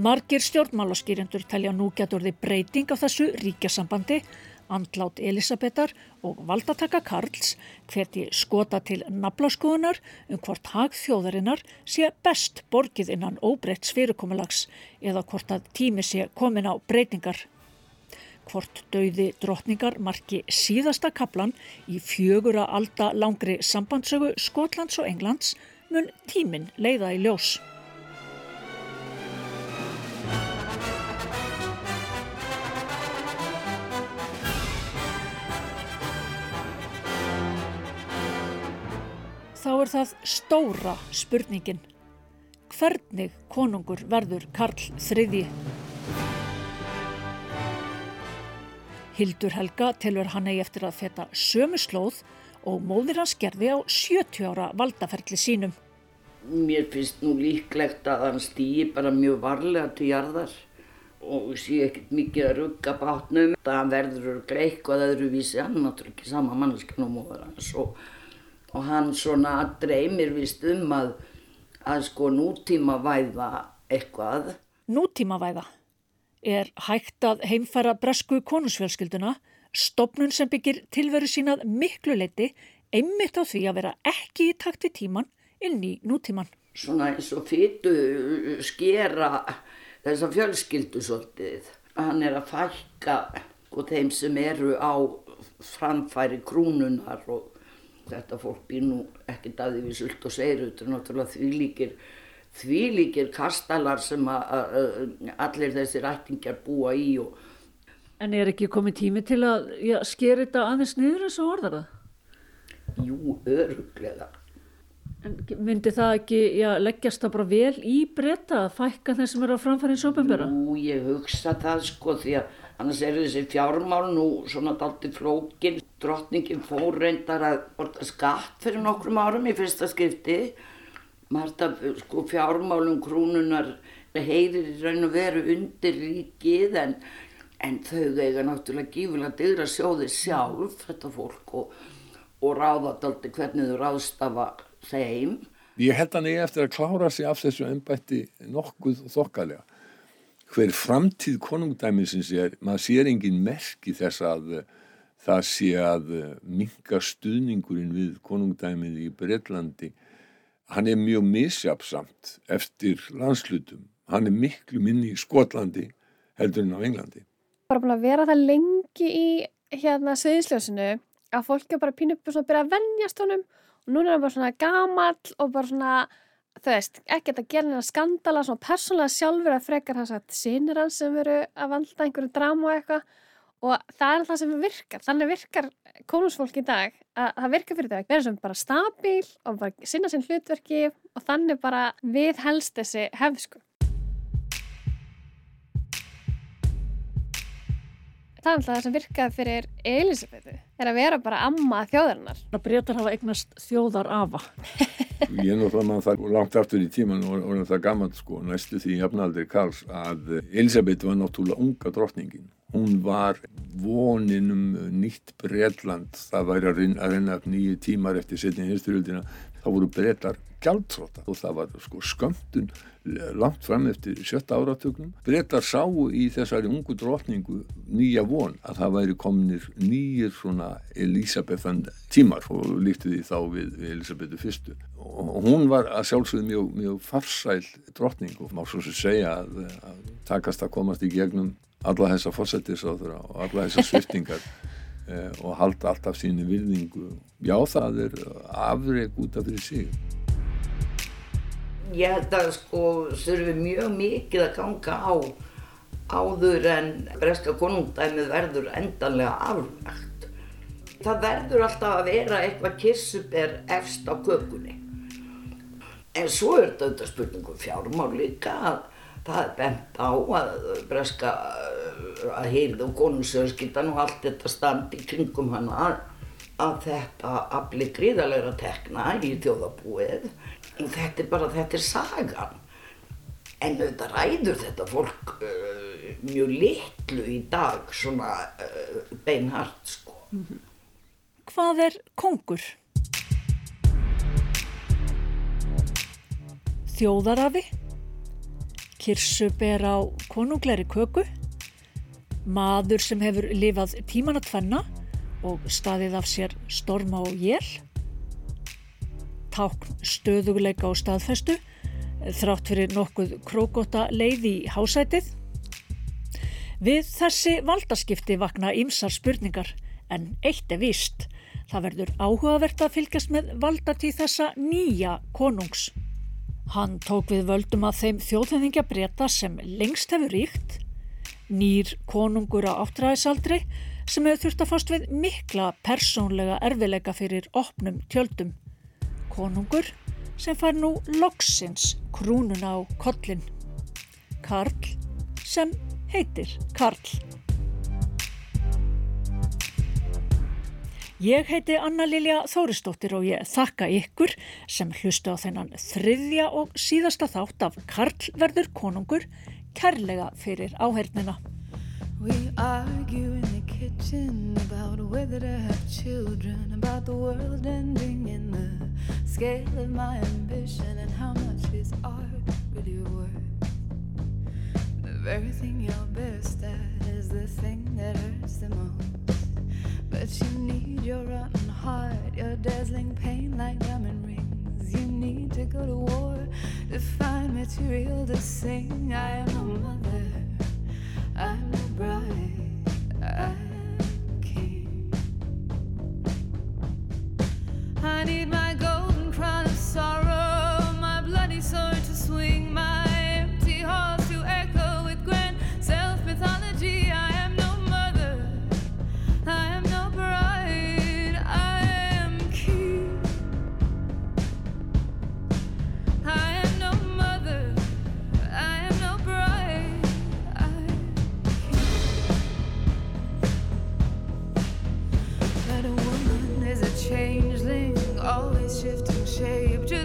Margir stjórnmálaskýrindur telja nú getur þið breyting af þessu ríkjasambandi andlát Elisabetar og valdataka Karls hverti skota til naflaskoðunar um hvort hagþjóðarinnar sé best borgið innan óbreyts fyrirkomulags eða hvort að tími sé komin á breytingar. Hvort dauði drotningar marki síðasta kaplan í fjögura alda langri sambandsögu Skotlands og Englands mun tímin leiða í ljós. Þá er það stóra spurningin. Hvernig konungur verður Karl III? Hildur Helga telur hann eigi eftir að feta sömu slóð og móðir hans gerði á 70 ára valdaferli sínum. Mér finnst nú líklegt að hann stýi bara mjög varlega til jarðar og sé ekkert mikið að rugga bátnum. Það hann verður eitthvað öðruvísi, hann er náttúrulega ekki sama mannskinn og móður hans og og hann svona dreymir vist um að, að sko nútíma væða eitthvað. Nútíma væða er hægt að heimfæra bresku konusfjölskylduna, stopnun sem byggir tilveru sínað miklu leiti, einmitt á því að vera ekki í takt við tíman inn í nútíman. Svona eins og fytu skera þessa fjölskyldu svolítið. Hann er að fælka og þeim sem eru á framfæri krúnunar og þetta fólk býr nú ekkert að því við sult og segir þetta er náttúrulega því líkir því líkir kastalar sem að, að allir þessir ættingjar búa í og... En er ekki komið tími til að já, skera þetta aðeins niður eins og orðar það? Jú, öruglega. En myndi það ekki já, leggjast það bara vel í breyta að fækka þeim sem eru á framfærið sópembera? Jú, ég hugsa það sko því að annars eru þessi fjármál nú svona dalti flókin drottningin fór reyndar að borta skatt fyrir nokkrum árum í fyrsta skipti Marta sko fjármálum krúnunar heyrir í raun og veru undir ríkið en, en þau eiga náttúrulega gífilega dygra sjóði sjálf þetta fólk og, og ráðadaldi hvernig þú ráðstafa þeim. Ég held hann eigi eftir að klára sig af þessu ennbætti nokkuð þokkalega. Hver framtíð konungdæmisins er, maður sér engin merki þess að það sé að eh, minga stuðningurinn við konungdæmið í Breitlandi. Hann er mjög misjapsamt eftir landslutum. Hann er miklu minni í Skotlandi heldur en á Englandi. Bara búin að vera það lengi í hérna söðinsljósinu að fólki bara pínu upp og byrja að vennjast honum og núna er hann bara svona gamall og bara svona, þau veist, ekkert að gera neina skandala, svona persónulega sjálfur að frekar hans að sinir hans sem veru að valda einhverju drama og eitthvað og það er það sem virkar, þannig virkar konusfólk í dag að það virkar fyrir þau að vera sem bara stabíl og bara sinna sinn hlutverki og þannig bara við helst þessi hefsku. Það er alltaf það sem virkaði fyrir Elisabetu, er að vera bara amma þjóðarinnar. Það breytar hafa eignast þjóðar afa. Ég er náttúrulega mann það langt aftur í tíman og er það gaman sko, næstu því jafnaldri Karls að Elisabeth var náttúrulega unga drottningin. Hún var voninum nýtt Breitland, það væri að reyna upp nýju tímar eftir setjum hinsturjöldina, þá voru breytar gjaldtróta og það var sko skömmtun langt fram eftir sjötta áratögnum. Bretar sáu í þessari ungu drotningu nýja von að það væri kominir nýjir svona Elisabethan tímar og líkti því þá við, við Elisabetu fyrstu. Og hún var að sjálfsögðu mjög, mjög farsæl drotning og má svo sem segja að, að takast að komast í gegnum alla þessa fórsetisráður og alla þessa sviftingar eh, og halda alltaf síni vilningu. Já, það er afreg út af því sig ég held að sko þurfi mjög mikið að ganga á áður en breska konungdæmið verður endanlega aflagt. Það verður alltaf að vera eitthvað kissuber efst á kökunni. En svo er þetta auðvitað spurningum fjármál líka að það bent á að breska að heyrðu og konungsjörnskildan og allt þetta standi kringum hana að þetta afli gríðarlega tekna í þjóðabúið þetta er bara, þetta er sagan en auðvitað ræður þetta fólk uh, mjög litlu í dag svona uh, beinhart sko mm -hmm. Hvað er kongur? Þjóðarafi Kirsubér á konungleiri köku maður sem hefur lifað tíman að tvenna og staðið af sér storma og jél tákn stöðugleika og staðfestu þrátt fyrir nokkuð krókóta leið í hásætið. Við þessi valdaskipti vakna ýmsar spurningar en eitt er víst. Það verður áhugavert að fylgjast með valdatíð þessa nýja konungs. Hann tók við völdum að þeim þjóðhefingja breyta sem lengst hefur ríkt, nýr konungur á áttræðisaldri sem hefur þurft að fást við mikla persónlega erfileika fyrir opnum tjöldum konungur sem fær nú loksins krúnuna á kollin. Karl sem heitir Karl. Ég heiti Anna-Lilja Þóristóttir og ég þakka ykkur sem hlustu á þennan þriðja og síðasta þátt af Karl verður konungur kærlega fyrir áhernina. We argue in the kitchen about whether to have children, about the world ending in the scale of my ambition and how much is art really worth. The very thing you're best at is the thing that hurts the most. But you need your rotten heart, your dazzling pain like diamond rings. You need to go to war to find material to sing. I am a mother. I'm a bride, I'm king. I need my golden crown of sorrow,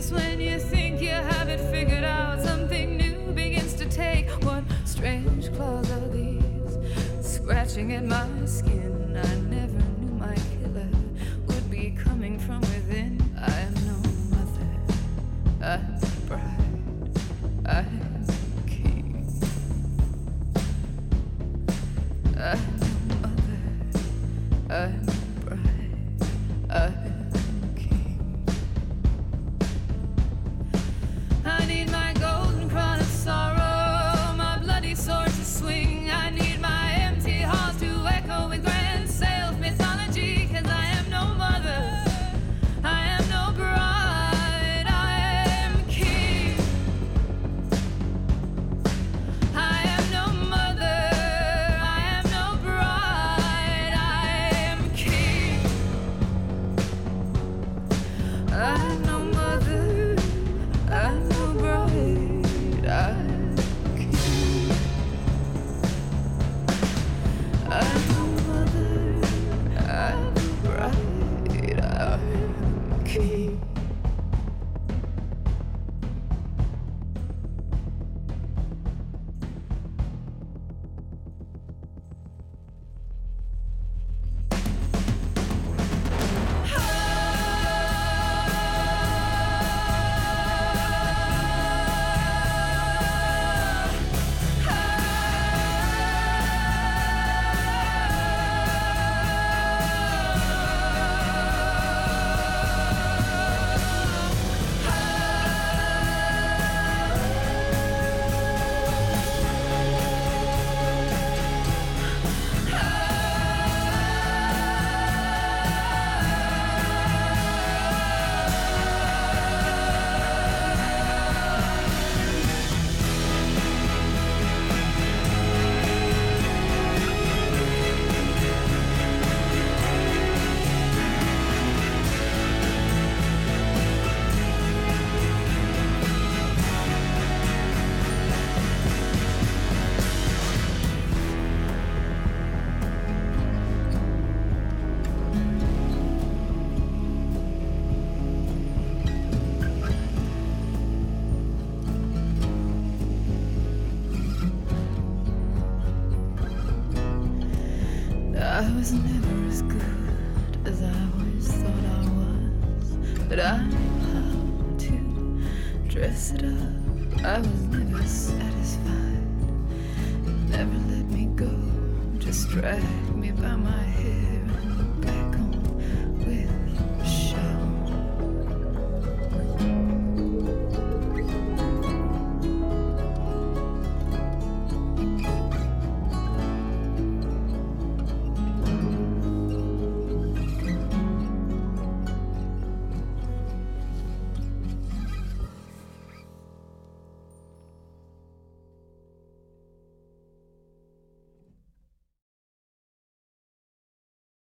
Just when you think you have it figured out, something new begins to take. What strange claws are these scratching at my skin? I never knew my killer would be coming from within. I am no mother. I